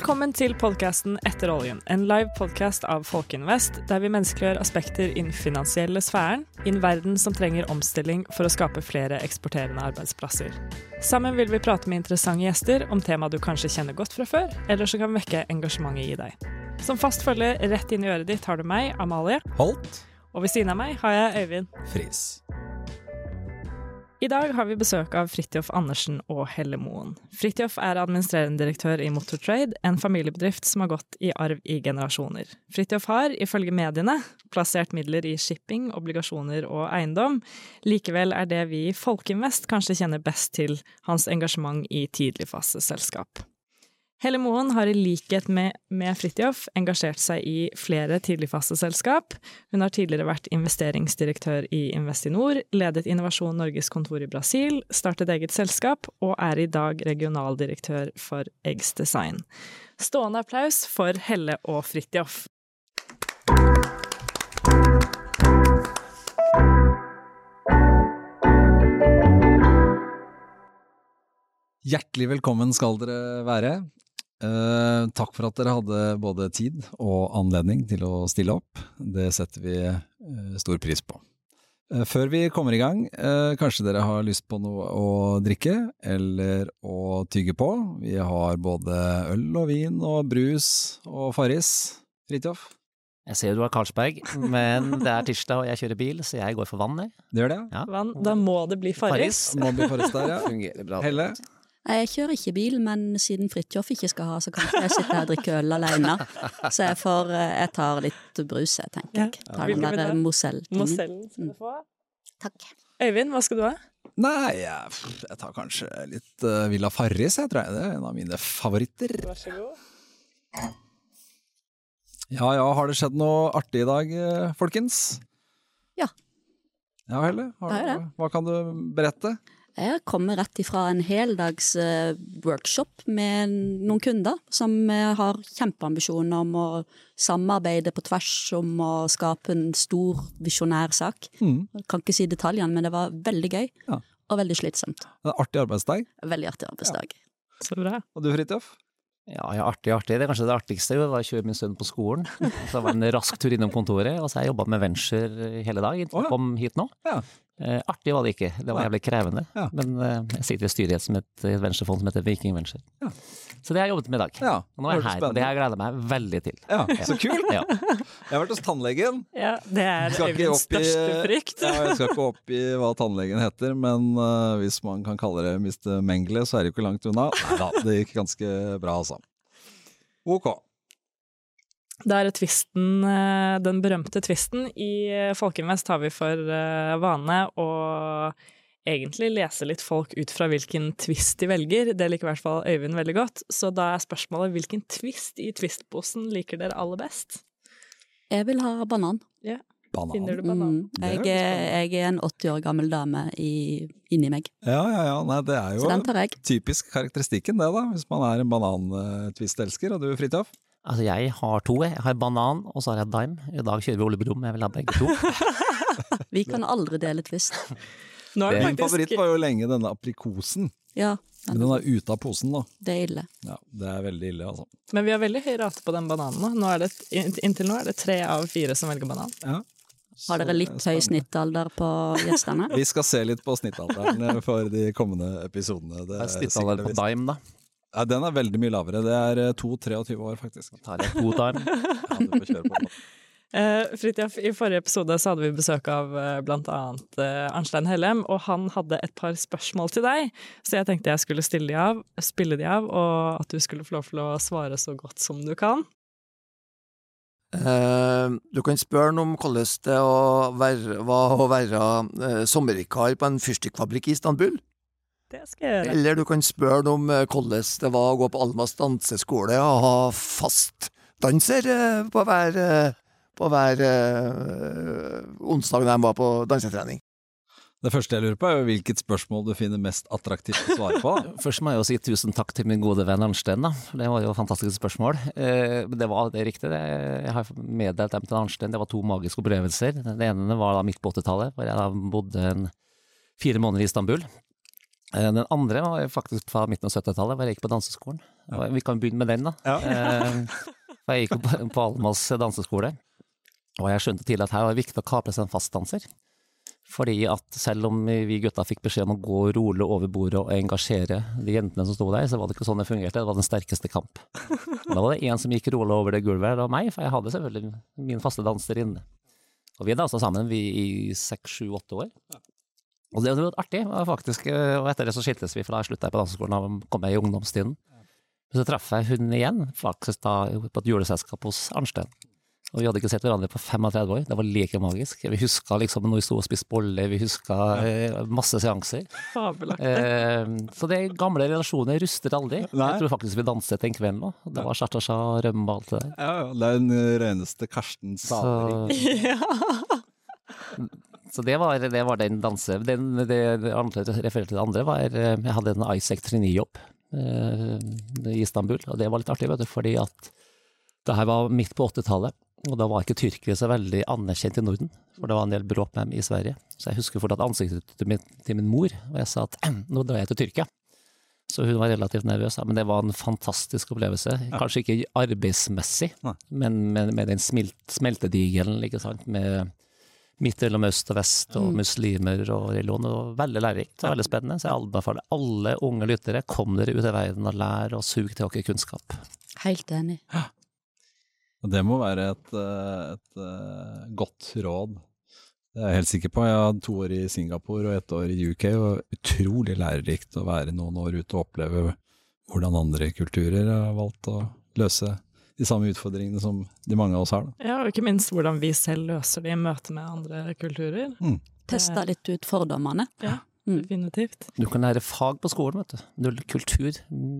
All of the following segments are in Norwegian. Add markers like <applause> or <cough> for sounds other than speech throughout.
Velkommen til podkasten Etter oljen, en live podkast av Folkeinvest, der vi menneskeliggjør aspekter innen finansielle sfæren, i en verden som trenger omstilling for å skape flere eksporterende arbeidsplasser. Sammen vil vi prate med interessante gjester om tema du kanskje kjenner godt fra før, eller som kan vekke engasjementet i deg. Som fast følge rett inn i øret ditt har du meg, Amalie, Holt. og ved siden av meg har jeg Øyvind. Friis. I dag har vi besøk av Fridtjof Andersen og Helle Moen. Fridtjof er administrerende direktør i Motortrade, en familiebedrift som har gått i arv i generasjoner. Fridtjof har, ifølge mediene, plassert midler i shipping, obligasjoner og eiendom. Likevel er det vi i Folkeinvest kanskje kjenner best til hans engasjement i tidligfaseselskap. Helle Moen har i likhet med, med Fridtjof engasjert seg i flere tidligfaseselskap. Hun har tidligere vært investeringsdirektør i Investinor, ledet Innovasjon Norges kontor i Brasil, startet eget selskap og er i dag regionaldirektør for Eggs Design. Stående applaus for Helle og Fridtjof. Hjertelig velkommen skal dere være. Eh, takk for at dere hadde både tid og anledning til å stille opp. Det setter vi eh, stor pris på. Eh, før vi kommer i gang, eh, kanskje dere har lyst på noe å drikke eller å tygge på. Vi har både øl og vin og brus og Farris. Fridtjof, Jeg ser du har Karlsberg, men det er tirsdag og jeg kjører bil, så jeg går for vann, jeg. det gjør det? Ja. Vann, da må det bli Farris. Må bli Farris der, ja. <laughs> Fungerer bra. Helle? Jeg kjører ikke bil, men siden Fridtjof ikke skal ha, så kan jeg sitte her og drikke øl alene. Så jeg, får, eh, jeg tar litt brus, jeg, tenker Ja. jeg. Tar den der du Mozell-tingen. Mozellen skal du få. Takk. Øyvind, hva skal du ha? Nei, jeg, jeg tar kanskje litt uh, Villa Farris, jeg tror jeg. Det er en av mine favoritter. Vær så god. Ja ja, har det skjedd noe artig i dag, eh, folkens? Ja. Ja, Helle? Har, er. Hva kan du berette? Jeg kommer rett ifra en heldags eh, workshop med noen kunder som eh, har kjempeambisjoner om å samarbeide på tvers om å skape en stor visjonær sak. Mm. Jeg kan ikke si detaljene, men det var veldig gøy. Ja. Og veldig slitsomt. En artig arbeidsdag. Veldig artig arbeidsdag. Så bra. Og du, Fridtjof? Ja, ja, artig, artig. Det er kanskje det artigste jo, var å kjøre min sønn på skolen. Så det var en rask tur innom kontoret, og så har jeg jobba med venture hele dag inntil jeg kom hit nå. Ja. Eh, artig var det ikke, det var jævlig krevende. Ja. Men eh, jeg sitter i styret som i et venturefond som heter Viking Venture. Ja. Så det har jeg jobbet med i dag. Ja, Og nå er jeg her, her, og det har jeg gleda meg veldig til. Ja, så kult! Ja. Jeg har vært hos tannlegen. Ja, det er Øyvinds største frykt. Ja, jeg skal ikke opp i hva tannlegen heter, men uh, hvis man kan kalle det Mr. Mengele, så er det jo ikke langt unna. Nei da, det gikk ganske bra, altså. Ok. Da er det tvisten, eh, den berømte tvisten. I eh, Folkeinvest har vi for vane å egentlig lese litt folk ut fra hvilken twist de velger. Det liker i hvert fall Øyvind veldig godt. Så da er spørsmålet hvilken twist i twistposen liker dere aller best? Jeg vil ha banan. Banan. Finner du banan? Mm. Jeg, er, jeg er en 80 år gammel dame i, inni meg, Ja, ja, ja. Nei, det er så jo den tar jeg. typisk karakteristikken, det, da. Hvis man er en banantvistelsker. Og du, Fridtjof? Altså, jeg har to, jeg. Jeg har banan, og så har jeg dime. I dag kjører vi Ole Brumm, jeg vil ha begge to. <laughs> Vi kan aldri dele twist. <laughs> Nå er det Min favoritt var jo lenge denne aprikosen. Ja, Men den er ute av posen, da. det er ille. Ja, Det er veldig ille, altså. Men vi har veldig høy rate på den bananen nå. er det, inntil nå er det tre av fire som velger banan. Ja. Har dere litt høy snittalder på gjestene? <laughs> Vi skal se litt på snittalderen for de kommende episodene. Det er snittalder på Daim dime, da. Ja, den er veldig mye lavere. Det er eh, 2-23 år, faktisk. Da Tar jeg to dime. Ja, du får kjøre på. Eh, Fridtjof, i forrige episode så hadde vi besøk av eh, blant annet eh, Arnstein Hellem, og han hadde et par spørsmål til deg, så jeg tenkte jeg skulle stille de av, spille de av, og at du skulle få lov til å svare så godt som du kan. Eh, du kan spørre om hvordan det var å være eh, sommervikar på en fyrstikkfabrikk i Istanbul. Det skal jeg gjøre. Eller du kan spørre om eh, hvordan det var å gå på Almas danseskole og ha fast danser eh, på hver, eh, på hver eh, onsdag når de var på dansetrening. Det første jeg lurer på, er jo hvilket spørsmål du finner mest attraktivt å svare på. <laughs> Først må jeg jo si tusen takk til min gode venn Arnstein, da. Det var jo et fantastisk spørsmål. Eh, det var det er riktig, det. Jeg har meddelt dem til Arnstein. Det var to magiske opplevelser. Det ene var da midt på 80-tallet, hvor jeg da bodde en fire måneder i Istanbul. Eh, Den andre var faktisk fra midten av 70-tallet, hvor jeg gikk på danseskolen. Vi kan begynne med den, da. Ja. for Jeg gikk på, på Almas danseskole, og jeg skjønte tidlig at her var det viktig å kapre seg en fastdanser. Fordi at selv om vi gutta fikk beskjed om å gå rolig over bordet og engasjere de jentene som sto der, så var det ikke sånn det fungerte. Det var den sterkeste kamp. Da var det en som gikk rolig over det gulvet, det var meg, for jeg hadde selvfølgelig min faste danser inne. Og vi dansa sammen, vi i seks, sju, åtte år. Og det var artig, faktisk, og etter det så skiltes vi, for da slutta jeg på danseskolen, da kom jeg i ungdomstiden. Så traff jeg hun igjen, faktisk da på et juleselskap hos Arnstein. Og vi hadde ikke sett hverandre på 35 år, det var like magisk. Vi huska liksom når vi sto og spiste boller, vi huska ja. masse seanser. Fabelaktig. Eh, så det gamle relasjoner ruster aldri. Nei. Jeg tror faktisk vi danset en kveld nå. Det var cha-cha-cha, rømme og alt det der. Ja, ja, det er den reneste Karsten Saverik. Så, <laughs> så det, var, det var den danse... Den, det, andre jeg refererte til det andre, var eh, Jeg hadde en Isaac Trini-jobb eh, i Istanbul, og det var litt artig, vet du, fordi at det her var midt på 80-tallet. Og da var ikke tyrkere så veldig anerkjent i Norden, for det var en del bråk med dem i Sverige. Så jeg husker fortsatt ansiktet til min, til min mor, og jeg sa at nå drar jeg til Tyrkia. Så hun var relativt nervøs, men det var en fantastisk opplevelse. Kanskje ikke arbeidsmessig, men med, med den smelt, smeltedigelen, ikke sant, med midt mellom øst og vest og muslimer og religion. Og veldig lærerikt og veldig spennende. Så jeg anbefaler alle unge lyttere, kom dere ut i verden og lær og sug til dere kunnskap. Helt enig. Og det må være et, eh, et eh, godt råd. Det er jeg helt sikker på. Jeg har to år i Singapore og ett år i UK, og utrolig lærerikt å være noen år ute og oppleve hvordan andre kulturer har valgt å løse de samme utfordringene som de mange av oss har. Da. ja, og ikke minst hvordan vi selv løser det i møte med andre kulturer. Testa litt ut fordommene. Ja, Mm. Definitivt. Du kan lære fag på skolen, vet du. du kultur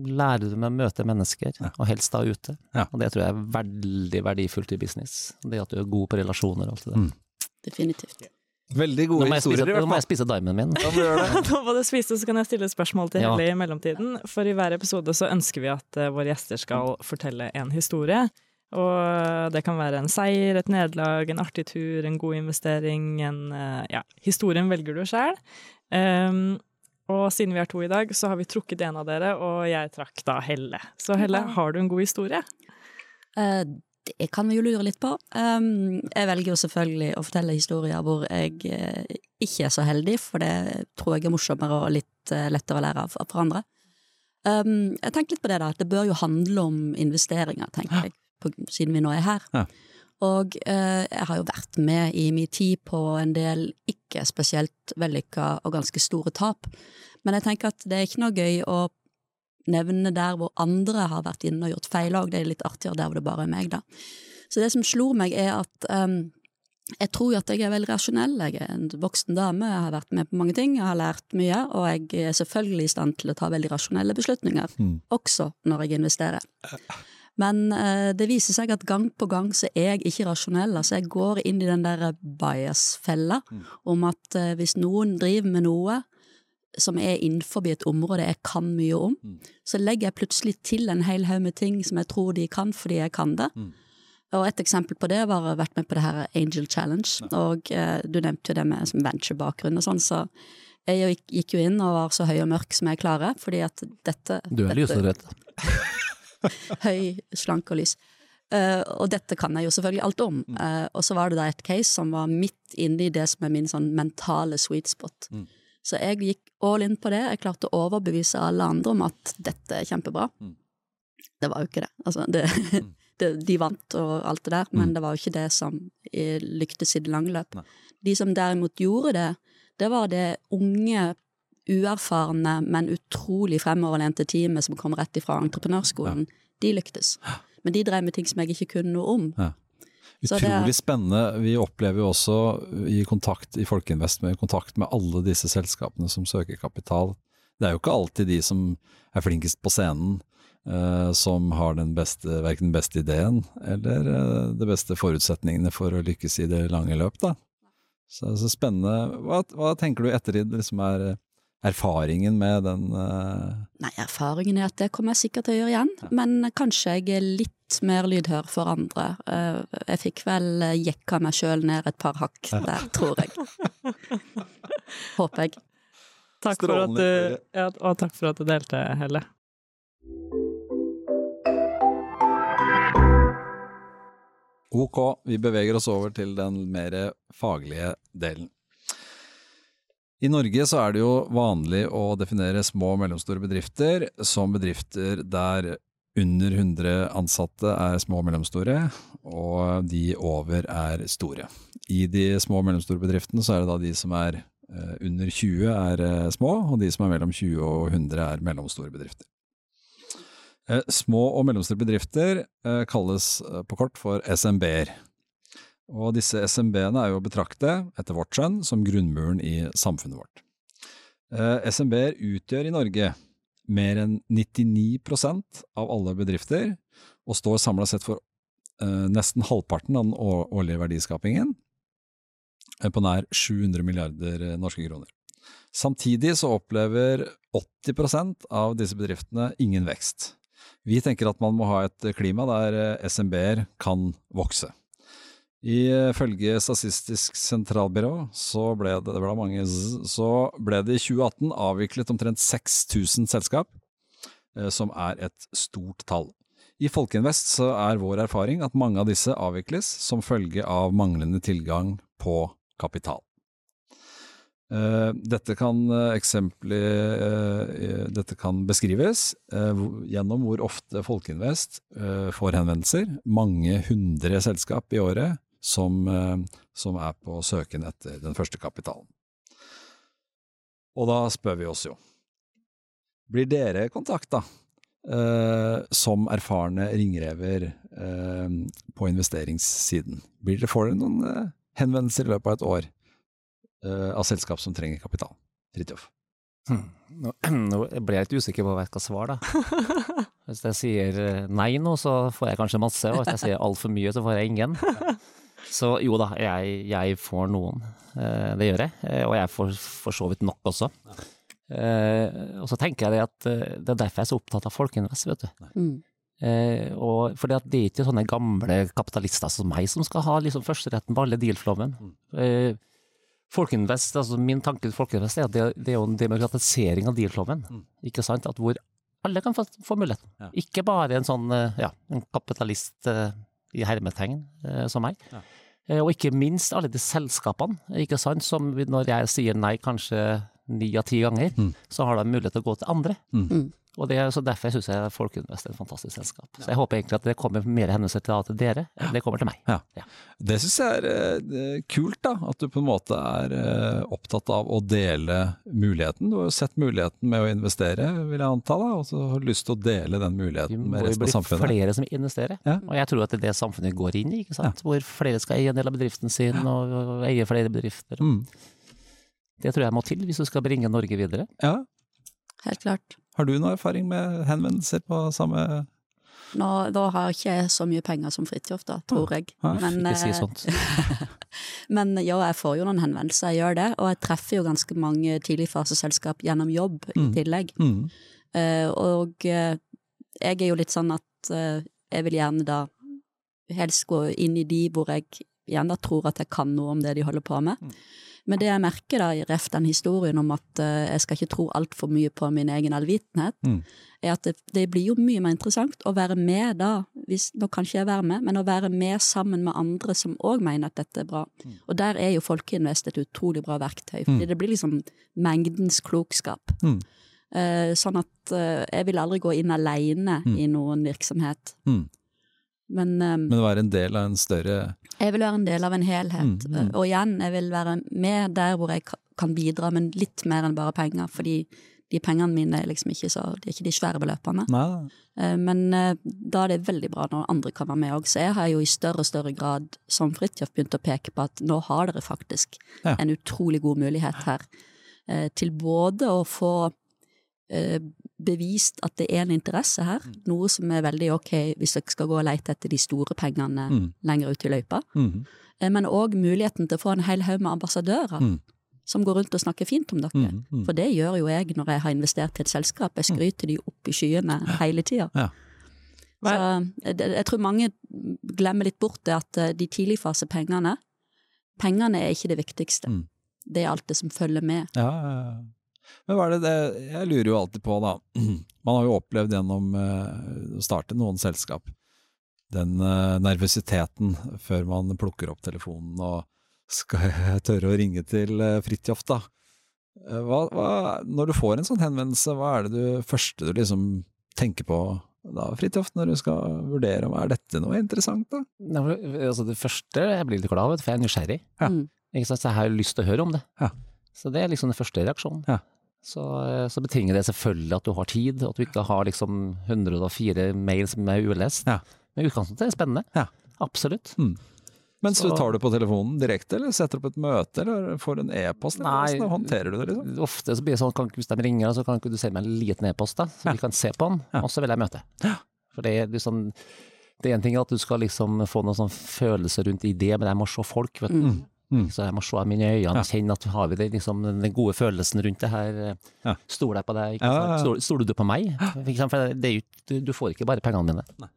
lærer du med å møte mennesker, og helst da ute. Ja. Og det tror jeg er veldig verdifullt i business. Det at du er god på relasjoner og alt det der. Mm. Definitivt. Veldig gode spise, historier, i nå må jeg spise diamen min. Ja, må. <laughs> Nå må du spise, så kan jeg stille spørsmål til Ja. Helle i mellomtiden. For i hver episode så ønsker vi at eh, våre gjester skal fortelle en historie. Og det kan være en seier, et nederlag, en artig tur, en god investering, en eh, Ja, historien velger du sjøl. Og siden vi er to i dag, så har vi trukket en av dere, og jeg trakk da Helle. Så Helle, Ja. har du en god historie? Uh, Det kan vi jo lure litt på. Um, jeg velger jo selvfølgelig å fortelle historier hvor jeg uh, ikke er så heldig, for det tror jeg er morsommere og litt uh, lettere å lære av for andre. Um, jeg tenkte litt på det, da. at Det bør jo handle om investeringer, tenker jeg, på, siden vi nå er her. Ja. Og eh, jeg har jo vært med i min tid på en del ikke spesielt vellykka og ganske store tap. Men jeg tenker at det er ikke noe gøy å nevne der hvor andre har vært inne og gjort feil òg. Det er litt artigere der hvor det bare er meg, da. Så det som slo meg, er at um, jeg tror jo at jeg er veldig rasjonell. Jeg er en voksen dame, jeg har vært med på mange ting, jeg har lært mye, og jeg er selvfølgelig i stand til å ta veldig rasjonelle beslutninger, Mm. også når jeg investerer. Men eh, det viser seg at gang på gang så er jeg ikke rasjonell. Altså jeg går inn i den der bias-fella om at eh, hvis noen driver med noe som er innenfor et område jeg kan mye om, så legger jeg plutselig til en hel haug med ting som jeg tror de kan fordi jeg kan det. Og et eksempel på det var å ha vært med på det her Angel Challenge, og eh, du nevnte jo det med venture-bakgrunn og sånn, så jeg gikk, jo inn og var så høy og mørk som jeg klarer, fordi at dette Du er lyserød. <laughs> høy, slank og lys. Uh, og dette kan jeg jo selvfølgelig alt om. Mm. Eh, og så var det da et case som var midt inne i det som er min sånn mentale sweet spot. Mm. Så jeg gikk all in på det. Jeg klarte å overbevise alle andre om at dette er kjempebra. Mm. Det var jo ikke det. Altså, det, <laughs> det de vant og alt det der, men Mm. det var jo ikke det som eh, lyktes i det lange løp. Nei. De som derimot gjorde det, det var det unge, uerfarne, men utrolig fremoverlente teamet som kom rett ifra entreprenørskolen. De lyktes. Men de drev med ting som jeg ikke kunne noe om. Ja. Utrolig spennende. Vi opplever jo også i kontakt i Folkeinvest med kontakt med alle disse selskapene som søker kapital. Det er jo ikke alltid de som er flinkest på scenen, eh, som har den beste, verken den beste ideen eller eh, de beste forutsetningene for å lykkes i det lange løp. Da. Så, så spennende. Hva, hva tenker du etter det liksom er eh, erfaringen med den uh... Nei, erfaringen er at det kommer jeg sikkert til å gjøre igjen, men kanskje jeg er litt mer lydhør for andre. Uh, Jeg fikk vel eh, jekka meg sjøl ned et par hakk der, tror jeg. <laughs> Håper jeg. Takk for at du, ja, og takk for at du delte, Helle. Ok, vi beveger oss over til den mer faglige delen. I Norge så er det jo vanlig å definere små og mellomstore bedrifter som bedrifter der under 100 ansatte er små og mellomstore, og de over er store. I de små og mellomstore bedriftene så er det da de som er eh, under 20 er eh, små, og de som er mellom 20 og 100 er mellomstore bedrifter. Eh, små og mellomstore bedrifter kalles på kort for SMB-er. Og disse SMB-ene er jo å betrakte, etter vårt skjønn, som grunnmuren i samfunnet vårt. SMB-er utgjør i Norge mer enn 99% av alle bedrifter, og står samla sett for nesten halvparten av den årlige verdiskapingen, på nær 700 milliarder norske kroner. Samtidig så opplever 80% av disse bedriftene ingen vekst. Vi tenker at man må ha et klima der eh, SMB-er kan vokse. Ifølge Statistisk sentralbyrå så ble det, det ble mange, så ble det i 2018 avviklet omtrent 6000 selskap, eh, som er et stort tall. I Folkeinvest så er vår erfaring at mange av disse avvikles som følge av manglende tilgang på kapital. Eh, dette kan, eh, dette kan beskrives gjennom hvor ofte Folkeinvest får henvendelser, mange hundre selskap i året som, som er på søken etter den første kapitalen. Og da spør vi oss jo, blir dere kontakta eh, som erfarne ringrever eh, på investeringssiden? Blir dere, får dere noen eh, henvendelser i løpet av et år av selskap som trenger kapital? Fridtjof? Hmm. Nå, <clears throat> nå, ble jeg litt usikker på hva jeg skal svare, da. <laughs> Hvis jeg sier nei nå, så får jeg kanskje masse, og hvis jeg sier altfor mye, så får jeg ingen. <laughs> Så jo da, jeg, jeg får noen. Eh, det gjør jeg, eh, og jeg får for så vidt nok også. Eh, og så tenker jeg det at det er derfor jeg er så opptatt av Folkeinvest, vet du. Mm. og for det er ikke sånne gamle kapitalister som meg som skal ha liksom førsteretten på alle deal-flommen. Mm. Folkeinvest, altså Min tanke til Folkeinvest er at det, det er jo en demokratisering av deal-flommen. Mm. Ikke sant? At hvor alle kan få, få muligheten. Ja. Ikke bare en sånn ja, en kapitalist i hermetegn eh, som meg. Ja. Eh, og ikke minst alle de selskapene, ikke sant, som når jeg sier nei kanskje ni av ti ganger, mm. så har de mulighet til å gå til andre. Mm. Og det, så Derfor syns jeg Folkeinvest er et fantastisk selskap. Så Jeg håper egentlig at det kommer mer hendelser til, dere enn det kommer til meg. Ja. Ja. Det syns jeg er uh, kult, da. At du på en måte er uh, opptatt av å dele muligheten. Du har jo sett muligheten med å investere, vil jeg anta, da, og så har du lyst til å dele den muligheten med resten av samfunnet. Det blir flere som investerer, ja. og jeg tror at det er det samfunnet går inn i. ikke sant? Hvor flere skal eie en del av bedriften sin, og, og eie flere bedrifter. Mm. Det tror jeg må til hvis du skal bringe Norge videre. Ja. Helt klart. Har du noe erfaring med henvendelser på samme Nå, Da har jeg ikke så mye penger som Fridtjof, da, tror jeg. Men, ikke si eh, sånt. <laughs> men ja, jeg får jo noen henvendelser, jeg gjør det. Og jeg treffer jo ganske mange tidligfaseselskap gjennom jobb i mm. tillegg. Mm. Uh, og uh, jeg er jo litt sånn at uh, jeg vil gjerne da helst gå inn i de hvor jeg gjerne tror at jeg kan noe om det de holder på med. Mm. Men det jeg merker da, i ref den historien om at uh, jeg skal ikke tro altfor mye på min egen allvitenhet, mm. er at det, det, blir jo mye mer interessant å være med da, hvis, nå kan ikke jeg være med, men å være med sammen med andre som òg mener at dette er bra. Mm. Og der er jo Folkeinvest et utrolig bra verktøy, fordi mm. det blir liksom mengdens klokskap. Uh, sånn at uh, jeg vil aldri gå inn aleine mm. i noen virksomhet. Mm. Men, um, Men være en del av en større Jeg vil være en del av en helhet. Mm, mm. Og igjen, jeg vil være med der hvor jeg kan bidra, men litt mer enn bare penger. Fordi de pengene mine er liksom ikke så De er ikke de svære beløpene. Nei. Uh, men uh, da er det veldig bra når andre kan være med òg. Så jeg har jo i større og større grad, som Fridtjof, begynt å peke på at nå har dere faktisk ja. en utrolig god mulighet her. Uh, til både å få bevist at det er en interesse her, mm. noe som er veldig ok hvis dere skal gå og lete etter de store pengene mm. lenger ut i løypa, mm. men òg muligheten til å få en hel haug med ambassadører mm. som går rundt og snakker fint om dere. Mm. Mm. For det gjør jo jeg når jeg har investert i et selskap, jeg skryter de opp i skyene hele tida. Ja. Så jeg, jeg, tror mange glemmer litt bort det at eh, de tidligfasepengene Pengene er ikke det viktigste. Det er alt det som følger med. Ja, ja, ja. Men hva er det, det Jeg lurer jo alltid på, da. <clears throat> Man har jo opplevd gjennom eh, å starte noen selskap den eh, nervøsiteten før man plukker opp telefonen og skal jeg <laughs> tørre å ringe til eh, Fridtjof, da? Hva, hva, når du får en sånn henvendelse, hva er det du, første du liksom tenker på da, Fridtjof, når du skal vurdere om er dette noe interessant, da? Nei, altså det første jeg blir litt glad av, for jeg er nysgjerrig. Ja. Ikke sant? Så jeg har lyst til å høre om det. Ja. Så det er liksom den første reaksjonen. Ja. Så, så betinger det selvfølgelig at du har tid, at du ikke har liksom 104 mail som er ulest. Ja. Men utgangspunktet er spennende. Ja. Absolutt. Men Så- du tar det på telefonen direkte, eller setter opp et møte, eller får en e-post? Nei. sånn, håndterer du det, liksom? Ofte så blir det sånn, at hvis de ringer, så kan ikke du sende meg en liten e-post, da, så Ja. vi kan se på den, Ja. og så vil jeg møte. For det er liksom det er en ting at du skal liksom få noen sånn følelse rundt idé, men jeg må se folk, vet du. Mm. Mm. Så jeg må se mine øyne, Ja. kjenne at har vi det, liksom, den gode følelsen rundt det her. Ja. Stoler jeg på deg? Ja, ja, ja. Stoler, stoler du på meg? <gasps> For det er jo, du, får ikke bare pengene mine. Nei.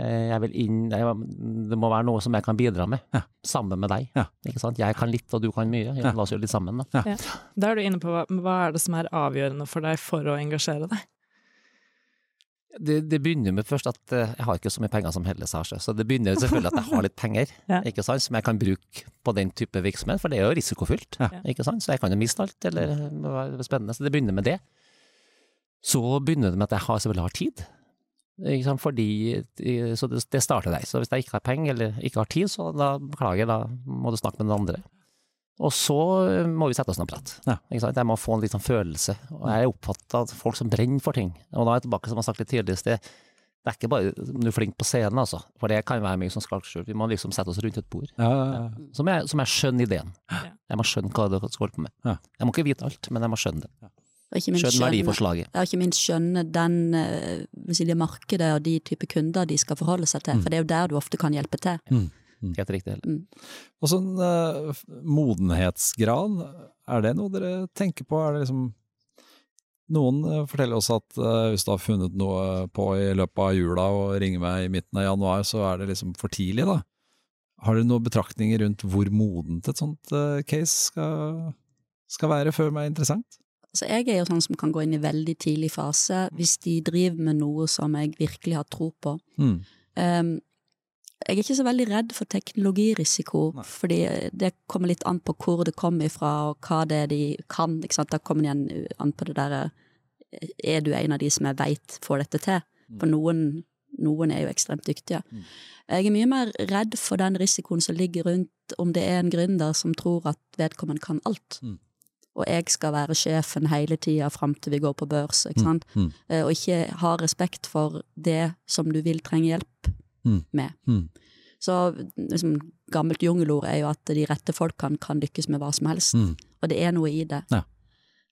Eh, Jeg vil inn, jeg, det må være noe som jeg kan bidra med, Ja. sammen med deg. Ja. Ikke sant? Jeg kan litt, og du kan mye. Ja. La oss gjøre litt sammen, da. Da er du inne på hva, hva er det som er avgjørende for deg for å engasjere deg? Det, det begynner med først at eh, jeg har ikke så mye penger som Helle sa, så det begynner selvfølgelig at jeg har litt penger <laughs> Ja. ikke sant, som jeg kan bruke på den type virksomhet, for det er jo risikofylt. Ja. Ikke sant? Så jeg kan jo miste alt, eller det være spennende. Så det begynner med det. Så begynner det med at jeg har, selvfølgelig har tid. Ikke sant? Fordi, eh, så det, det starter der. Så hvis jeg ikke har penger eller ikke har tid, så da beklager, da må du snakke med noen andre. Og så eh, må vi sette oss ned og prate. Ja. Ikke sant? Jeg må få en liten følelse. Og jeg er opptatt av folk som brenner for ting. Og da er jeg tilbake, som jeg har sagt litt tidligere i sted, det er ikke bare om du er flink på scenen, altså. For det kan være mye som skal skalkskjul. Vi må liksom sette oss rundt et bord. Ja, ja, ja. Som jeg, som jeg skjønner ideen. Ja. Jeg må skjønne hva dere skal holde på med. Ja. Jeg må ikke vite alt, men jeg må skjønne det. Skjønne verdiforslaget. ja, ikke minst skjønne den, eh, det markedet og de type kunder de skal forholde seg til, Mm. for det er jo der du ofte kan hjelpe til. Helt riktig. Mm. Og sånn uh, modenhetsgrad, er det noe dere tenker på? Er det liksom Noen eh, forteller også at eh, hvis du har funnet noe på i løpet av jula og ringer meg i midten av januar, så er det liksom for tidlig, da. Har dere noen betraktninger rundt hvor modent et sånt case skal, skal være før det er interessant? Så jeg er jo sånn som kan gå inn i veldig tidlig fase hvis de driver med noe som jeg virkelig har tro på. Mm. Um, jeg er ikke så veldig redd for teknologirisiko, Nei. fordi det kommer litt an på hvor det kommer ifra, og hva det er de kan. Ikke sant? Da kommer det igjen an på det derre Er du en av de som jeg veit får dette til? For noen, noen er jo ekstremt dyktige. Mm. Jeg er mye mer redd for den risikoen som ligger rundt om det er en gründer som tror at vedkommende kan alt. Mm. Og jeg skal være sjefen hele tida fram til vi går på børs, ikke sant. Mm. Mm. Og ikke ha respekt for det som du vil trenge hjelp Mm. med. Mm. Så liksom, gammelt jungelord er jo at de rette folkene kan lykkes med hva som helst. Mm. Og det er noe i det. Ja.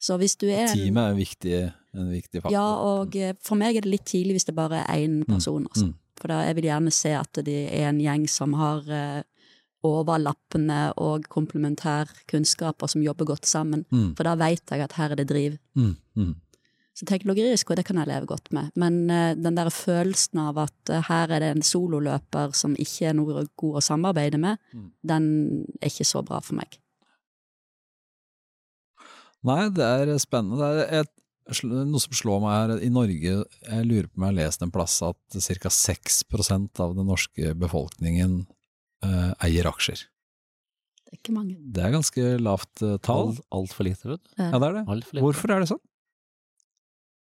Så hvis du er en- Teamet er en viktig, en viktig faktor. Ja, og eh, for meg er det litt tidlig hvis det bare er én person, altså. mm. For da jeg vil gjerne se at det er en gjeng som har eh, overlappende og komplementær kunnskaper som jobber godt sammen. Mm. For da veit jeg at her er det driv. Mm. Mm. Så teknologirisiko, det kan jeg leve godt med. Men eh, den der følelsen av at eh, her er det en sololøper som ikke er noe god å samarbeide med, Mm. den er ikke så bra for meg. Nei, det er spennende. Det er et, noe som slår meg her i Norge, jeg lurer på om jeg har lest en plass at ca. 6% av den norske befolkningen eh, eier aksjer. Det er ikke mange. Det er ganske lavt eh, tall. Alt, alt for lite, vet du. Ja, det er det. Alt for lite. Hvorfor er det sånn?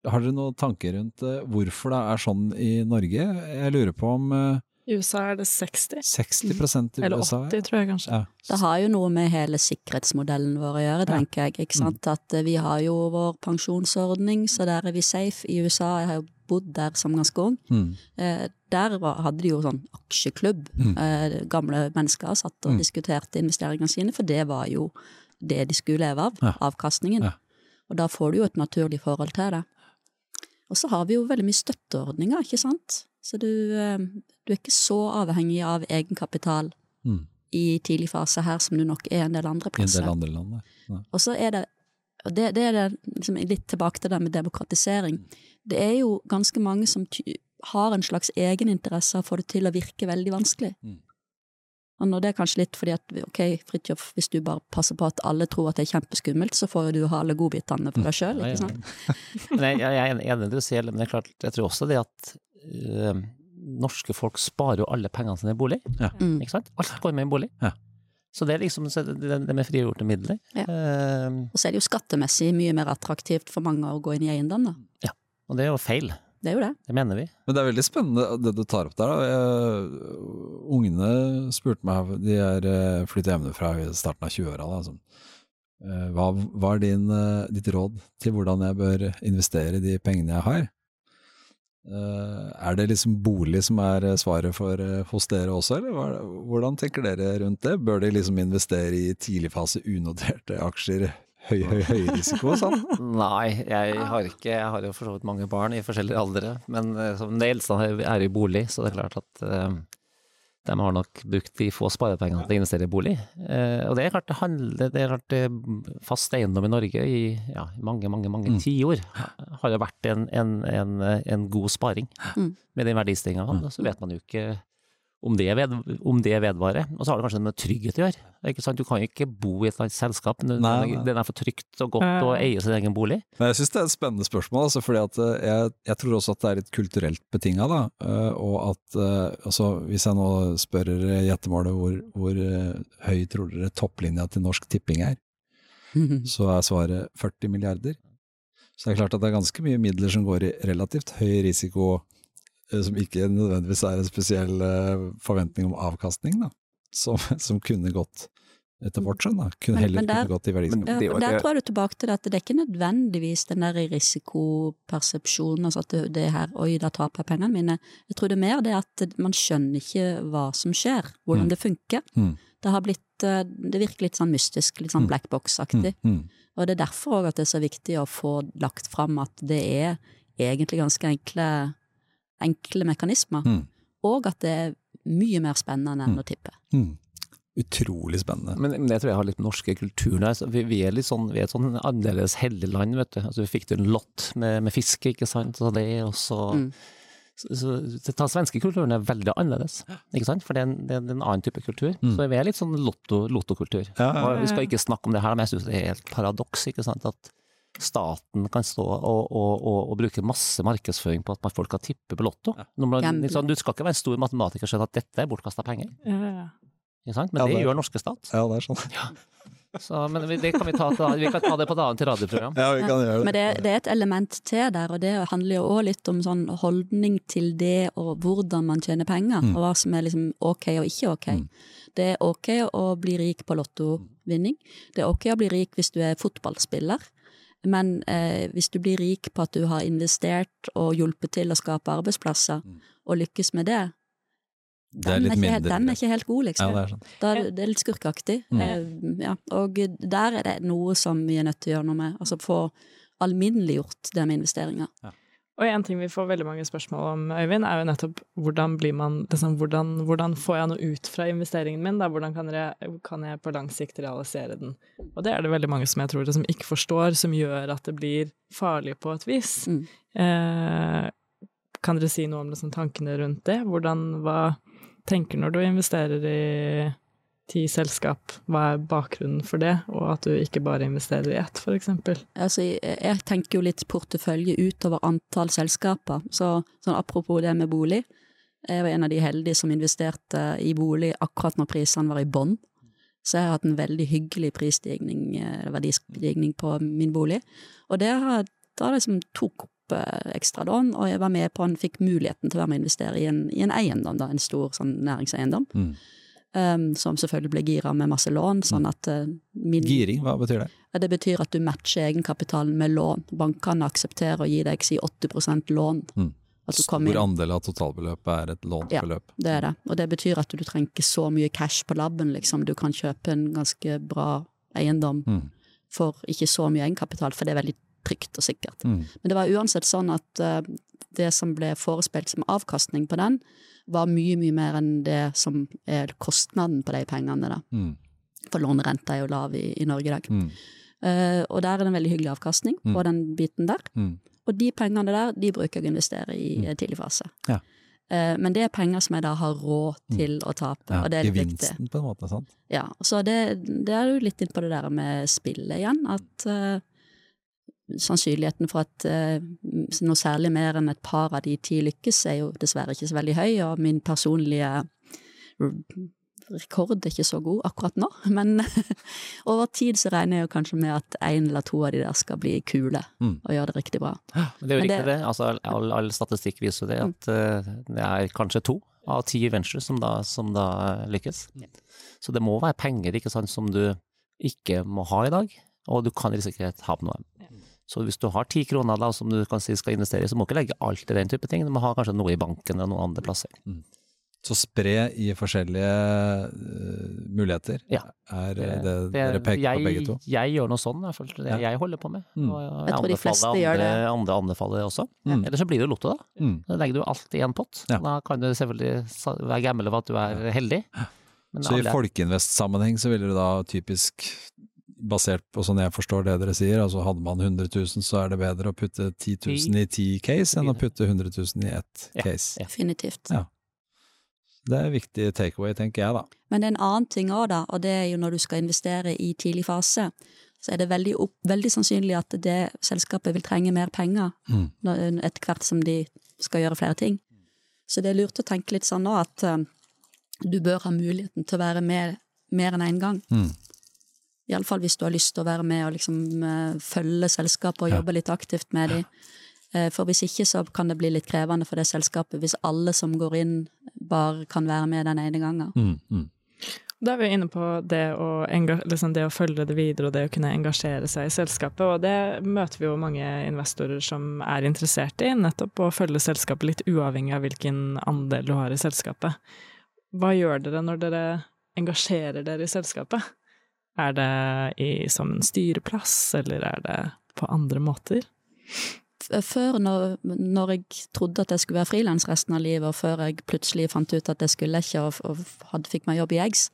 Har dere noen tanker rundt eh, hvorfor det er sånn i Norge? Jeg lurer på om eh, I USA er det 60, 60 i USA, eller 80 tror jeg kanskje. Ja. Det har jo noe med hele sikkerhetsmodellen vår å gjøre, tenker jeg. ikke sant? At eh, vi har jo vår pensjonsordning, så der er vi safe. I USA, jeg har jo bodd der som ganske ung, Mm. eh, der var, hadde de jo sånn aksjeklubb. Mm. Eh, gamle mennesker satt og Mm. diskuterte investeringene sine, for det var jo det de skulle leve av, Ja. avkastningen. Ja. Og da får du jo et naturlig forhold til det. Og så har vi jo veldig mye støtteordninger, ikke sant? Så du, eh, du er ikke så avhengig av egenkapital Mm. i tidlig fase her som du nok er en del andre plasser. en del andre land. ja. Og så er det og det, det er det liksom litt tilbake til det med demokratisering. Det er jo ganske mange som ty har en slags egeninteresse av å få det til å virke veldig vanskelig. Mm. Og når det er kanskje litt fordi at ok, Fridtjof, hvis du bare passer på at alle tror at det er kjempeskummelt, så får jo du ha alle godbitene for deg sjøl, ikke sant. <laughs> Men jeg, jeg er enig i det du sier, men det er klart, jeg tror også det at øh, norske folk sparer jo alle pengene sine i bolig. Ja. Mm. Ikke sant? Alt går med i bolig. Ja. Så det er liksom så det, det med frigjorte midler. Ja. Uh, Og så er det jo skattemessig mye mer attraktivt for mange å gå inn i eiendom, da. og det er jo feil. Det er jo det. Det mener vi. Men det er veldig spennende det du tar opp der. Da. Jeg, ungene spurte meg, de er eh, flyttet hjemmefra i starten av 20-åra. da, sånn. Eh, Hva, hva er din, eh, ditt råd til hvordan jeg bør investere de pengene jeg har? Eh, Er det liksom bolig som er svaret for, hos dere også, eller hvordan tenker dere rundt det? Bør de liksom investere i tidligfase unoterte aksjer, høy, høy, høy risiko og sånn? <laughs> Nei, jeg har ikke Jeg har jo for så vidt mange barn i forskjellige aldre, men eh, som det eldste er- i bolig, så det er klart at eh, de har nok brukt de få sparepengene til å investere i bolig. Eh, og det er klart det handler Det er klart fast eiendom i Norge i ja, mange, mange, mange Mm. tiår har jo vært en, en, en, en god sparing Mm. med den verdistigninga. Mm. Så vet man jo ikke om det, ved, om det vedvarer. Og så har det kanskje med trygghet å gjøre. Ikke sant? Du kan jo ikke bo i et annet selskap. men Nei, nei. det er for trygt og godt å eie sin egen bolig. Men jeg syns det er et spennende spørsmål, altså, fordi at eh, jeg, jeg tror også at det er litt kulturelt betinga. Eh, og at eh, altså, hvis jeg nå spør dere gjettemålet hvor, hvor høy tror dere topplinja til Norsk Tipping er, <laughs> så er svaret 40 milliarder. Så det er klart at det er ganske mye midler som går i relativt høy risiko, som ikke nødvendigvis er en spesiell eh, forventning om avkastning, da, som, <laughs> som kunne gått etter vårt skjønn, da. Kunne, Men- heller men der- kunne gått i verdiskaping. Ja, der tror jeg du tilbake til at det er ikke nødvendigvis den der risikopersepsjonen, altså at det, det her oi, da taper jeg pengene mine. Jeg tror det er mer det at man skjønner ikke hva som skjer, hvordan Mm. det funker. Mm. Det har blitt, eh, det virker litt sånn mystisk, litt sånn Mm. black box-aktig. Mm, mm. Og det er derfor òg at det er så viktig å få lagt fram at det er egentlig ganske enkle, enkle mekanismer. Mm. Og at det er mye mer spennende enn Mm. å tippe. Mm. Utrolig spennende. Men, men det tror jeg har litt med norske kulturen her. Vi, vi er litt sånn, vi er et sånn annerledes heldig land, vet du. Altså, vi fikk til en lott med, med fiske, ikke sant. Så det er også Mm. så, så, så, Den svenske kulturen er veldig annerledes, ikke sant. For det er en, det er en annen type kultur. Mm. Så vi er litt sånn lotto, lottokultur. Ja, ja, Og Vi skal ikke snakke om det her, men jeg syns det er helt paradoks, ikke sant. At staten kan stå og, og, og, og bruke masse markedsføring på at folk kan tippe på lotto. Ja. man, liksom, du skal ikke være en stor matematiker og skjønne at dette er bortkasta penger, Ja, ja. ikke sant. Men Ja, det det- gjør norske stat. Ja, det er sånn. <laughs> Så, men det kan vi, ta, til- vi kan ta det på et annet radioprogram. Ja, vi kan gjøre det. Men det, det er et element til der, og det handler jo òg litt om sånn holdning til det og hvordan man tjener penger, Mm. og hva som er liksom ok og ikke ok. Mm. Det er ok å bli rik på lottovinning. Det er ok å bli rik hvis du er fotballspiller. Men eh, hvis du blir rik på at du har investert og hjulpet til å skape arbeidsplasser, Mm. og lykkes med det, Det er den, er ikke, mindre. den er ikke helt god, liksom. Ja, det er sånn. Da det, er litt skurkeaktig. Mm. Eh, ja. Og der er det noe som vi er nødt til å gjøre noe med. Altså få alminneliggjort det med investeringer. Og en ting vi får veldig mange spørsmål om, Øyvind, er jo nettopp hvordan blir man liksom, hvordan, hvordan får jeg noe ut fra investeringen min? Da? Hvordan kan jeg, kan jeg på lang sikt realisere den? Og det er det veldig mange som jeg tror som ikke forstår, som gjør at det blir farlig på et vis. Mm. Eh, kan dere si noe om liksom, tankene rundt det? Hvordan, hva tenker når du investerer i ti selskap, hva er bakgrunnen for det, og at du ikke bare investerer i ett, for eksempel? Altså, jeg, tenker jo litt portefølje utover antall selskaper. Så sånn apropos det med bolig. Jeg var en av de heldige som investerte i bolig akkurat når prisene var i bånn. Så jeg har hatt en veldig hyggelig prisstigning, eh, verdistigning på min bolig. Og det har da liksom tok opp eh, ekstra lån, og jeg var med på en, fikk muligheten til å være med og investere i en, i en eiendom, da, en stor sånn næringseiendom. Mm. Um, som selvfølgelig blir gira med masse lån, sånn at uh, min Giring, hva betyr det? ja, Det betyr at du matcher egenkapitalen med lån. Bankene aksepterer å gi deg si 80% lån. Mm. Stor inn. andel av totalbeløpet er et lånbeløp. Ja. Det er det. Og det betyr at du trenger ikke så mye cash på labben, liksom. Du kan kjøpe en ganske bra eiendom Mm. for ikke så mye egenkapital, for det er veldig trygt og sikkert. Mm. Men det var uansett sånn at eh, det som ble forespeilt som avkastning på den, var mye, mye mer enn det som er kostnaden på de pengene, da. Mm. For lånerenta er jo lav i, i Norge i dag. Mm. Uh, og der er det en veldig hyggelig avkastning på Mm. den biten der. Mm. Og de pengene der, de bruker jeg å investere i mm. tidlig fase. Ja. Uh, men det er penger som jeg da har råd til å tape, Ja, og det er litt viktig. gevinsten på en måte, sant? Ja, så det, det er jo litt inn på det der med spillet igjen, at eh, sannsynligheten for at eh, noe særlig mer enn et par av de ti lykkes, er jo dessverre ikke så veldig høy, og min personlige rekord er ikke så god akkurat nå, <laughs> men <laughs> over tid så regner jeg jo kanskje med at en eller to av de der skal bli kule Mm. og gjøre det riktig bra. Men det er jo riktig det- det. Altså, all, all statistikk viser det at eh, det er kanskje to av ti ventures som da, som da lykkes. Så det må være penger ikke sant, som du ikke må ha i dag, og du kan risikere å tape noe. Så hvis du har ti kroner da, som du kan si skal investere i, så må du ikke legge alt i den type ting. Du må ha kanskje noe i banken eller noen andre plasser. Så spre i forskjellige uh, muligheter. Ja. Er Det- det, dere peker jeg, på begge to? Jeg gjør noe sånn, i hvert fall. Det Ja. jeg holder på med. Mm. Og Jeg tror de fleste andre, gjør det. andre, anbefaler det også. Mm. Ellers så blir det lotto, da. Mm. Da legger du alt i en pott. Ja. Da kan du selvfølgelig være gammel over at du er heldig. Men Så i folkeinvest-sammenheng så ville du da typisk, basert på sånn jeg forstår det dere sier, altså hadde man 100 000 så er det bedre å putte 10 000 i 10 case enn å putte 100 000 i ett case. ja. Definitivt. Ja. Det er viktig takeaway, tenker jeg da. Men det er en annen ting òg, da, og det er jo når du skal investere i tidlig fase, så er det veldig, opp, veldig sannsynlig at det selskapet vil trenge mer penger Mm. etter hvert som de skal gjøre flere ting. Så det er lurt å tenke litt sånn nå at eh, du bør ha muligheten til å være med mer enn én en gang. Mm. Iallfall hvis du har lyst til å være med og liksom eh, følge selskapet og Ja. jobbe litt aktivt med dem. Eh, For hvis ikke så kan det bli litt krevende for det selskapet hvis alle som går inn, bare kan være med den ene gangen. Mm. Mm. Da er vi inne på det å, liksom det å følge det videre og det å kunne engasjere seg i selskapet, og det møter vi jo mange investorer som er interessert i, nettopp å følge selskapet litt uavhengig av hvilken andel du har i selskapet. Hva gjør dere når dere engasjerer dere i selskapet? Er det i, som en styreplass, eller er det på andre måter? Før, når, når jeg trodde at jeg skulle være frilans resten av livet, og før jeg plutselig fant ut at jeg skulle ikke, og, og hadde, fikk meg jobb i Eggs,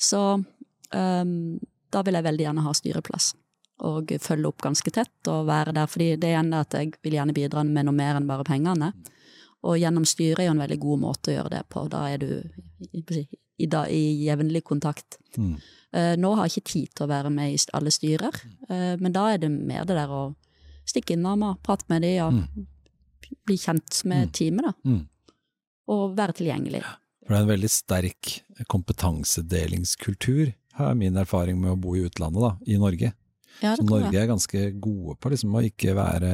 så um, da vil jeg veldig gjerne ha styreplass. Og følge opp ganske tett og være der, fordi det er igjen at jeg vil gjerne bidra med noe mer enn bare pengene. Og gjennom styret er jo en veldig god måte å gjøre det på. Da er du i, da, i jevnlig kontakt. Mm. Uh, nå har jeg ikke tid til å være med i alle styrer, uh, men da er det mer det der å stikke innom og prate med dem og bli kjent med Mm. teamet, da. Mm. Og være tilgjengelig. For det er en veldig sterk kompetansedelingskultur, har jeg min erfaring med å bo i utlandet, da, i Norge. Ja, Så Norge er ganske gode på liksom å ikke være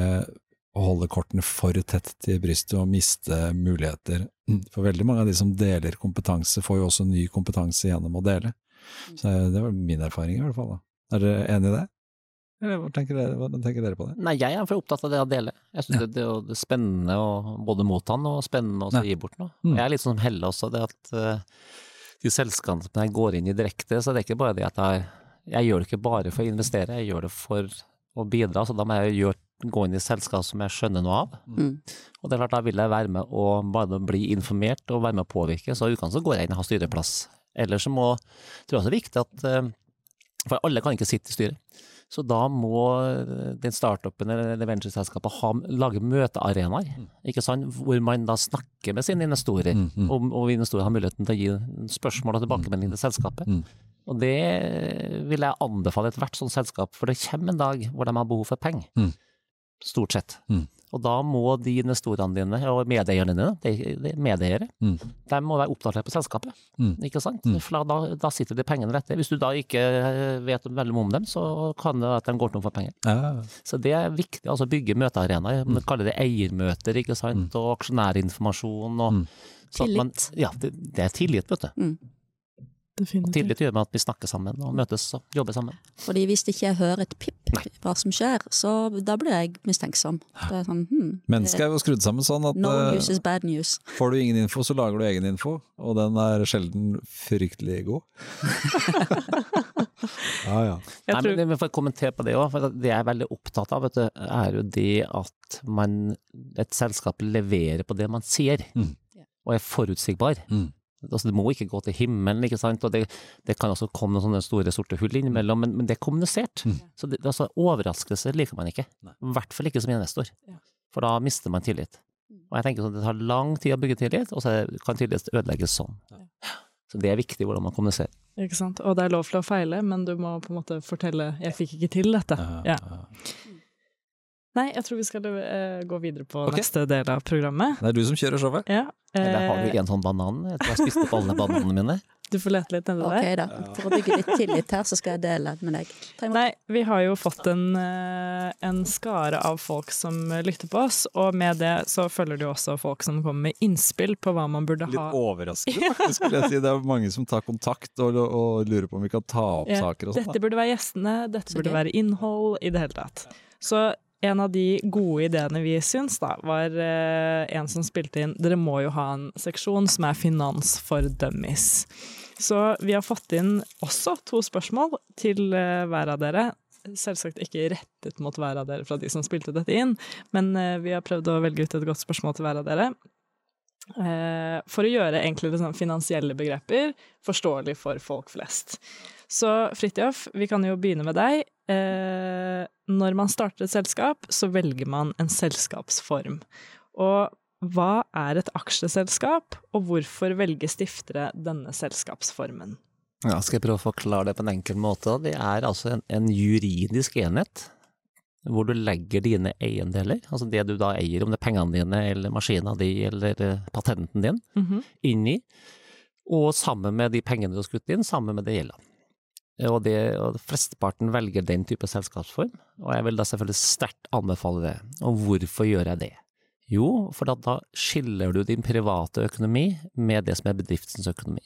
å holde kortene for tett til brystet og miste muligheter. For veldig mange av de som deler kompetanse, får jo også ny kompetanse gjennom å dele. Så det var min erfaring i hvert fall. da. Er dere enig i det? Eller hva tenker dere, hva tenker dere på det? Nei, jeg er for opptatt av det å dele. Jeg syns Ja. det, det, det er spennende å både motta noe og spennende å gi bort noe. Mm. Jeg er litt sånn som Helle også, det at uh, de selskapene jeg går inn i direkte, så det er ikke bare det at jeg Jeg gjør det ikke bare for å investere, jeg gjør det for å bidra. Så da må jeg gjøre, gå inn i selskap som jeg skjønner noe av. Mm. Og det er klart, da vil jeg være med og bare bli informert og være med å påvirke. Så i utgangspunktet går jeg inn og har styreplass. Ellers så må tror jeg også det er viktig at eh, For alle kan ikke sitte i styret. Så da må eh, den startupen eller det ventureselskapet lage møtearenaer, ikke sant? hvor man da snakker med sine investorer. Mm, mm. Og, og investorer har muligheten til å gi spørsmål og tilbakemelding til selskapet. Mm. Og det vil jeg anbefale ethvert sånt selskap, for det kommer en dag hvor de har behov for penger. Mm. Stort sett. Mm. Og da må de investorene dine, og medeierne dine, de, er medeiere, Mm. de må være oppdatert på selskapet. Mm. Ikke sant? Mm. For da, da sitter de pengene rette. Hvis du da ikke eh, vet veldig mye om dem, så kan det at de går tom for penger. Ja, Så det er viktig, altså bygge møtearenaer. Man kaller det eiermøter, ikke sant, og aksjonærinformasjon og Mm. så at man- Tillit. Ja, det, det er tillit, vet du. Definitivt. Tillit gjør med at vi snakker sammen og møtes og jobber sammen. Fordi hvis ikke jeg hører et pip Nei. hva som skjer, så da blir jeg mistenksom. Det er sånn, hmm, Mennesket er jo skrudd sammen sånn at No eh, news is bad news. får du ingen info, så lager du egen info, og den er sjelden fryktelig god. <laughs> ja, ja. Jeg Nei, men Vi får kommentere på det òg, for det jeg er veldig opptatt av, vet du, er jo det at man, et selskap leverer på det man sier, Mm. og er forutsigbar. Mm. Altså, det må ikke gå til himmelen, ikke sant, og det, det kan også komme noen sånne store sorte hull innimellom, men, men det er kommunisert. Mm. Så det, altså, overraskelser liker man ikke. I hvert fall ikke som investor. Ja. For da mister man tillit. Og jeg tenker sånn, Det tar lang tid å bygge tillit, og så kan tillit ødelegges sånn. Så det er viktig hvordan man kommuniserer. Ikke sant? Og det er lov til å feile, men du må på en måte fortelle 'jeg fikk ikke til dette'. Ja. Nei, jeg tror vi skal uh, gå videre på okay. neste del av programmet. Det er du som kjører showet. Ja. Eller har du en sånn banan? Jeg tror jeg spiste opp alle bananene mine. <laughs> Du får lete litt nedi okay, der. Ok da, for å bygge litt tillit her, så skal jeg dele med deg. Nei, vi har jo fått en, eh, en, skare av folk som lytter på oss, og med det så følger det jo også folk som kommer med innspill på hva man burde litt ha. Litt overraskende, <laughs> faktisk, skulle jeg si. Det er mange som tar kontakt og, og lurer på om vi kan ta opp ja, saker og sånn. Dette burde være gjestene, dette burde være innhold, i det hele tatt. Så en av de gode ideene vi syns, da, var uh, en som spilte inn Dere må jo ha en seksjon som er finans for dummies. Så vi har fått inn også to spørsmål til uh, hver av dere. Selvsagt ikke rettet mot hver av dere fra de som spilte dette inn, men uh, vi har prøvd å velge ut et godt spørsmål til hver av dere. For å gjøre enklere sånn finansielle begreper forståelig for folk flest. Så Fridtjof, vi kan jo begynne med deg. Når man starter et selskap, så velger man en selskapsform. Og hva er et aksjeselskap, og hvorfor velger stiftere denne selskapsformen? Ja, skal jeg prøve å forklare det på en enkel måte? Det er altså en, en juridisk enhet hvor du legger dine eiendeler, altså det du da eier, om det er pengene dine eller maskina di eller eh, patenten din, mm -hmm. inn i, og sammen med de pengene du har skutt inn, sammen med det gjelda. Og, det, og flesteparten velger den type selskapsform, og jeg vil da selvfølgelig sterkt anbefale det. Og hvorfor gjør jeg det? Jo, for da skiller du din private økonomi med det som er bedriftens økonomi.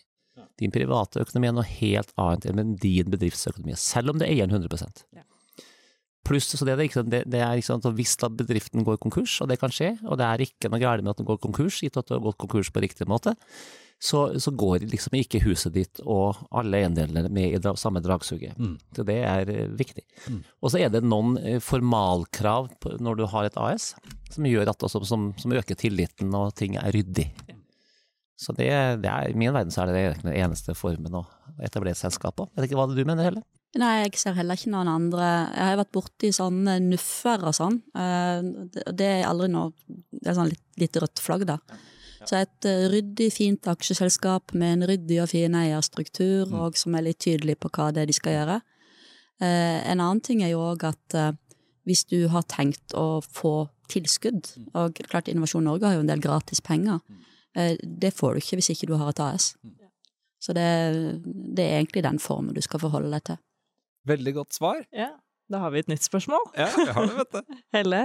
Din private økonomi er noe helt annet enn din bedriftsøkonomi, selv om det eier den 100% Pluss, så det, er ikke, det, det er ikke sånn at hvis da bedriften går konkurs, og det kan skje, og det er ikke noe galt med at den går konkurs, gitt at du har gått konkurs på riktig måte, så, så, går liksom ikke huset ditt og alle eiendelene med i dra, samme dragsuget. Mm. Så det er uh, viktig. Mm. Og så er det noen uh, formalkrav når du har et AS, som gjør at også, som, som øker tilliten og ting er ryddig. Så det, det er, i min verden så er det den eneste formen å etablere selskap på. Vet ikke hva du mener heller? Nei, jeg ser heller ikke noen andre. Jeg har vært borti sånne nuffer og sånn. Det, det er aldri noe Det er sånn litt, litt rødt flagg, da. Så et uh, ryddig, fint aksjeselskap med en ryddig og fin eierstruktur, mm. og som er litt tydelig på hva det er de skal gjøre. Uh, en annen ting er jo òg at uh, hvis du har tenkt å få tilskudd, mm. og klart Innovasjon Norge har jo en del gratis penger, mm. det får du ikke hvis ikke du har et AS. Mm. Så det, det er egentlig den formen du skal forholde deg til. Veldig godt svar. Ja. Da har vi et nytt spørsmål. Ja, vi har det, vet du. <laughs> Helle,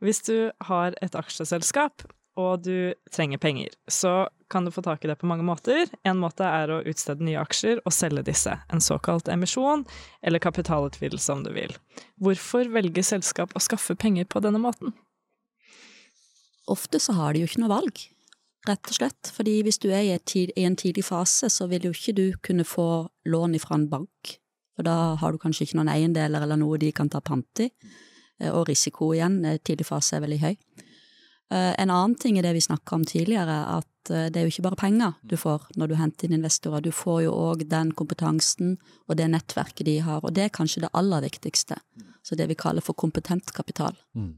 hvis du har et aksjeselskap, og du trenger penger, så kan du få tak i det på mange måter. En måte er å utstede nye aksjer og selge disse, en såkalt emisjon, eller kapitalutvidelse om du vil. Hvorfor velger selskap å skaffe penger på denne måten? Ofte så har de jo ikke noe valg, rett og slett. Fordi hvis du er i, tid, i en tidlig fase, så vil jo ikke du kunne få lån ifra en bank. For da har du kanskje ikke noen eiendeler eller noe de kan ta pant i. Og risiko igjen, tidlig fase er veldig høy. Eh, en annen ting er det vi snakka om tidligere, at eh, det er jo ikke bare penger du får når du henter inn investorer, du får jo òg den kompetansen og det nettverket de har, og det er kanskje det aller viktigste. Så det vi kaller for kompetent kapital. Mm.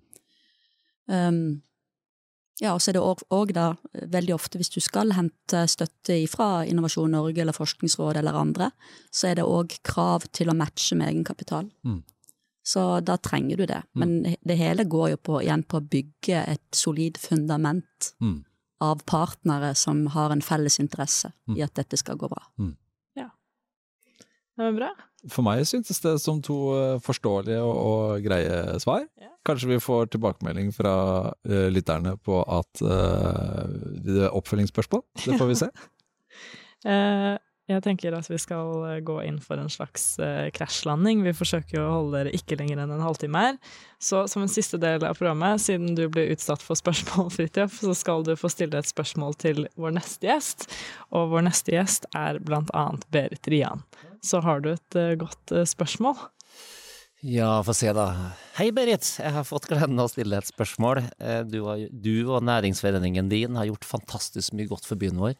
Um, ja, og så er det òg da veldig ofte hvis du skal hente støtte fra Innovasjon Norge eller Forskningsrådet eller andre, så er det òg krav til å matche med egenkapital. Mm. Så da trenger du det. Mm. Men det hele går jo på, igjen på å bygge et solid fundament mm. av partnere som har en felles interesse mm. i at dette skal gå bra. Mm. Ja. Det var bra. For meg syntes det som to eh, forståelige og, og greie svar. Ja. Kanskje vi får tilbakemelding fra uh, lytterne på at uh, det er oppfølgingsspørsmål? Det får vi <laughs> se. uh, Jeg tenker at vi skal eh, gå inn for en slags uh, krasjlanding. Vi forsøker å holde dere ikke lenger enn en halvtime her. Så som en siste del av programmet, siden du ble utsatt for spørsmål, <laughs> Fridtjof, så skal du få stille et spørsmål til vår neste gjest. Og vår neste gjest er blant annet Berit Rian. Så har du et uh, godt spørsmål? Ja, få se da. Hei Berit, jeg har fått gleden av å stille et spørsmål. Du, og, du og næringsforeningen din har gjort fantastisk mye godt for byen vår.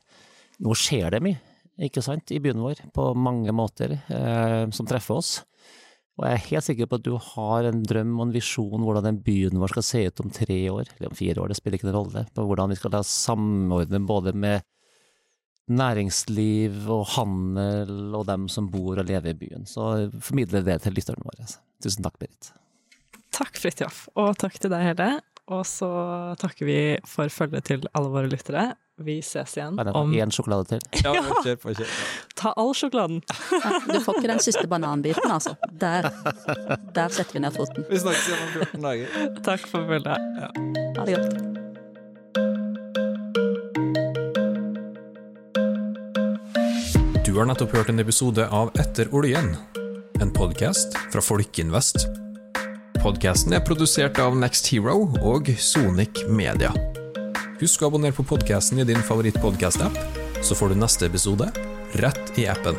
Nå skjer det mye ikke sant, i byen vår, på mange måter, eh, som treffer oss. Og jeg er helt sikker på at du har en drøm og en visjon hvordan den byen vår skal se ut om tre år, eller om fire år, det spiller ikke noen rolle, på hvordan vi skal da samordne både med næringsliv og handel og dem som bor og lever i byen. Så formidle det til lytterne våre. Tusen takk, Berit. Takk, Fridtjof, og takk til deg, Helle. Og så takker vi for følget til alle våre lyttere. Vi ses igjen Bare om én sjokolade til. <laughs> Ja, kjør på, kjør på. Ta all sjokoladen! Du får ikke den siste bananbiten, altså. Der, der setter vi ned foten. Vi snakkes igjen om 14 dager. Takk for følget. Ha det godt. Du har nettopp hørt en episode av Etter oljen, en podkast fra Folkeinvest. Podkasten er produsert av Next Hero og Sonic Media. Husk å abonnere på podkasten i din favorittpodkast-app, så får du neste episode rett i appen.